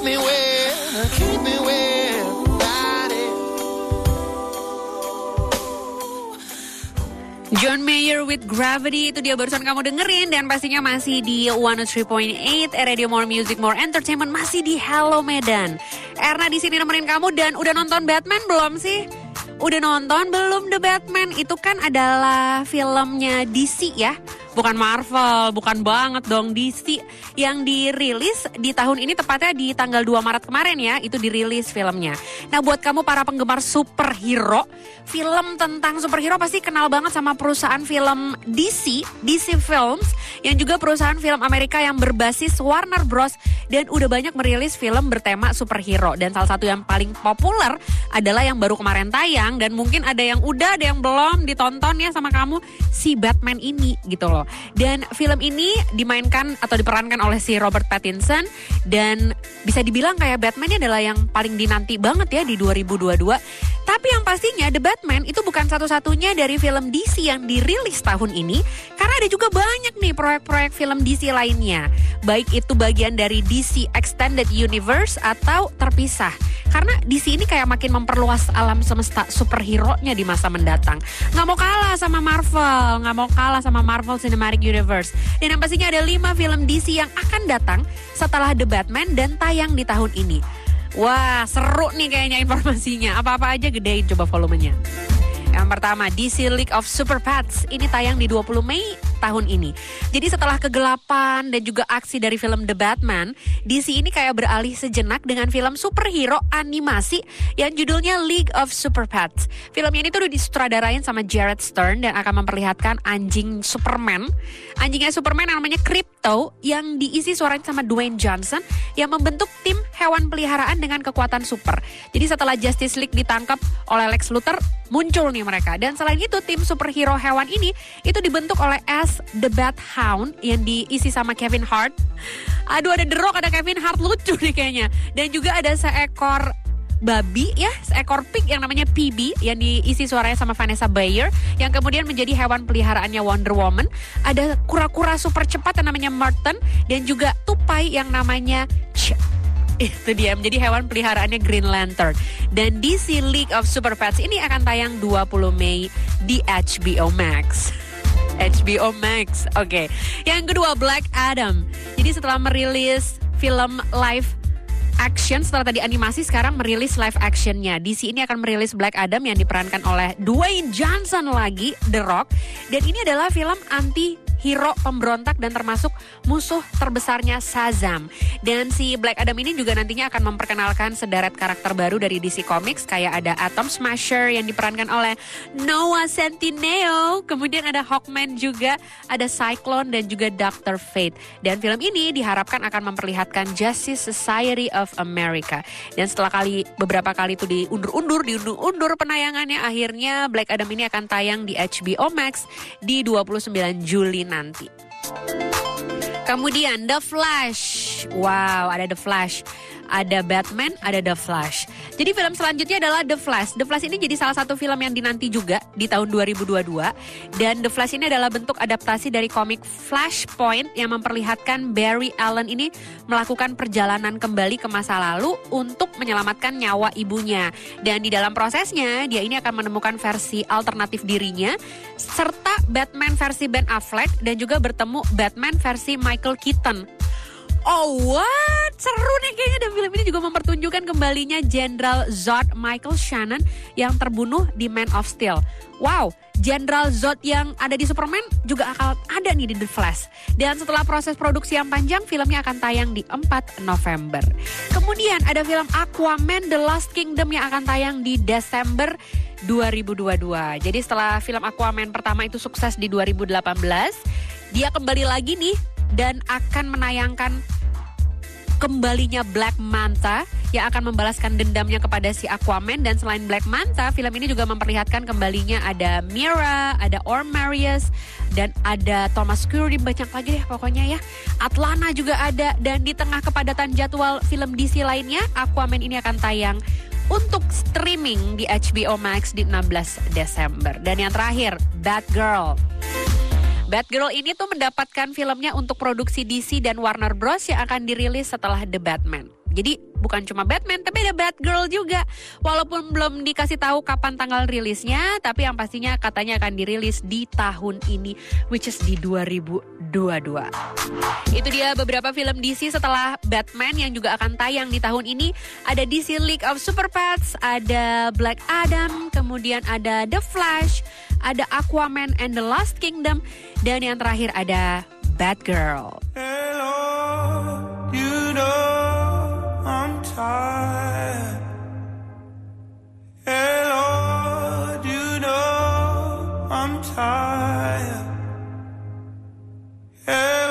keep me well. John Mayer with Gravity itu dia barusan kamu dengerin dan pastinya masih di 103.8 Radio More Music More Entertainment masih di Hello Medan. Erna di sini nemenin kamu dan udah nonton Batman belum sih? Udah nonton belum The Batman? Itu kan adalah filmnya DC ya. Bukan Marvel, bukan banget dong DC yang dirilis di tahun ini tepatnya di tanggal 2 Maret kemarin ya, itu dirilis filmnya. Nah, buat kamu para penggemar superhero, film tentang superhero pasti kenal banget sama perusahaan film DC, DC Films yang juga perusahaan film Amerika yang berbasis Warner Bros. Dan udah banyak merilis film bertema superhero. Dan salah satu yang paling populer adalah yang baru kemarin tayang. Dan mungkin ada yang udah ada yang belum ditonton ya sama kamu. Si Batman ini gitu loh. Dan film ini dimainkan atau diperankan oleh si Robert Pattinson. Dan bisa dibilang kayak Batman ini adalah yang paling dinanti banget ya di 2022. Tapi yang pastinya The Batman itu bukan satu-satunya dari film DC yang dirilis tahun ini. Karena ada juga banyak nih proyek-proyek film DC lainnya. Baik itu bagian dari DC Extended Universe atau terpisah. Karena DC ini kayak makin memperluas alam semesta superhero-nya di masa mendatang. Nggak mau kalah sama Marvel, nggak mau kalah sama Marvel Cinematic Universe. Dan yang pastinya ada 5 film DC yang akan datang setelah The Batman dan tayang di tahun ini. Wah, seru nih kayaknya informasinya. Apa-apa aja gedein coba volumenya. Yang pertama, DC League of Super Pets. Ini tayang di 20 Mei tahun ini. Jadi setelah kegelapan dan juga aksi dari film The Batman, DC ini kayak beralih sejenak dengan film superhero animasi yang judulnya League of Super Pets. Film ini tuh udah disutradarain sama Jared Stern dan akan memperlihatkan anjing Superman. Anjingnya Superman namanya Crypto yang diisi suaranya sama Dwayne Johnson yang membentuk tim hewan peliharaan dengan kekuatan super. Jadi setelah Justice League ditangkap oleh Lex Luthor, muncul nih mereka. Dan selain itu tim superhero hewan ini itu dibentuk oleh S The Bat Hound yang diisi sama Kevin Hart. Aduh ada The Rock, ada Kevin Hart lucu nih kayaknya. Dan juga ada seekor babi ya, seekor pig yang namanya PB yang diisi suaranya sama Vanessa Bayer yang kemudian menjadi hewan peliharaannya Wonder Woman. Ada kura-kura super cepat yang namanya Merton dan juga tupai yang namanya Ch itu dia menjadi hewan peliharaannya Green Lantern. Dan DC League of Super Pets ini akan tayang 20 Mei di HBO Max. HBO Max. Oke. Yang kedua Black Adam. Jadi setelah merilis film live action setelah tadi animasi sekarang merilis live actionnya. DC ini akan merilis Black Adam yang diperankan oleh Dwayne Johnson lagi, The Rock. Dan ini adalah film anti hero pemberontak dan termasuk musuh terbesarnya Shazam. Dan si Black Adam ini juga nantinya akan memperkenalkan sederet karakter baru dari DC Comics kayak ada Atom Smasher yang diperankan oleh Noah Centineo, kemudian ada Hawkman juga, ada Cyclone dan juga Doctor Fate. Dan film ini diharapkan akan memperlihatkan Justice Society of America. Dan setelah kali beberapa kali itu diundur-undur, diundur-undur penayangannya, akhirnya Black Adam ini akan tayang di HBO Max di 29 Juli nanti. Kemudian The Flash. Wow, ada The Flash. Ada Batman, ada The Flash. Jadi film selanjutnya adalah The Flash. The Flash ini jadi salah satu film yang dinanti juga di tahun 2022. Dan The Flash ini adalah bentuk adaptasi dari komik Flashpoint yang memperlihatkan Barry Allen ini melakukan perjalanan kembali ke masa lalu untuk menyelamatkan nyawa ibunya. Dan di dalam prosesnya, dia ini akan menemukan versi alternatif dirinya serta Batman versi Ben Affleck dan juga bertemu Batman versi Michael Keaton. Oh what? Seru nih kayaknya dan film ini juga mempertunjukkan kembalinya Jenderal Zod Michael Shannon yang terbunuh di Man of Steel. Wow, Jenderal Zod yang ada di Superman juga akan ada nih di The Flash. Dan setelah proses produksi yang panjang, filmnya akan tayang di 4 November. Kemudian ada film Aquaman The Last Kingdom yang akan tayang di Desember 2022. Jadi setelah film Aquaman pertama itu sukses di 2018, dia kembali lagi nih dan akan menayangkan kembalinya Black Manta yang akan membalaskan dendamnya kepada si Aquaman dan selain Black Manta, film ini juga memperlihatkan kembalinya ada Mira, ada Orm Marius dan ada Thomas Curry banyak lagi deh pokoknya ya. Atlanta juga ada dan di tengah kepadatan jadwal film DC lainnya, Aquaman ini akan tayang untuk streaming di HBO Max di 16 Desember. Dan yang terakhir, Batgirl. Batgirl ini tuh mendapatkan filmnya untuk produksi DC dan Warner Bros yang akan dirilis setelah The Batman. Jadi bukan cuma Batman tapi ada Batgirl juga. Walaupun belum dikasih tahu kapan tanggal rilisnya, tapi yang pastinya katanya akan dirilis di tahun ini which is di 2022. Itu dia beberapa film DC setelah Batman yang juga akan tayang di tahun ini. Ada DC League of Super Pets, ada Black Adam, kemudian ada The Flash, ada Aquaman and the Lost Kingdom, dan yang terakhir ada Batgirl. I'm tired. Yeah.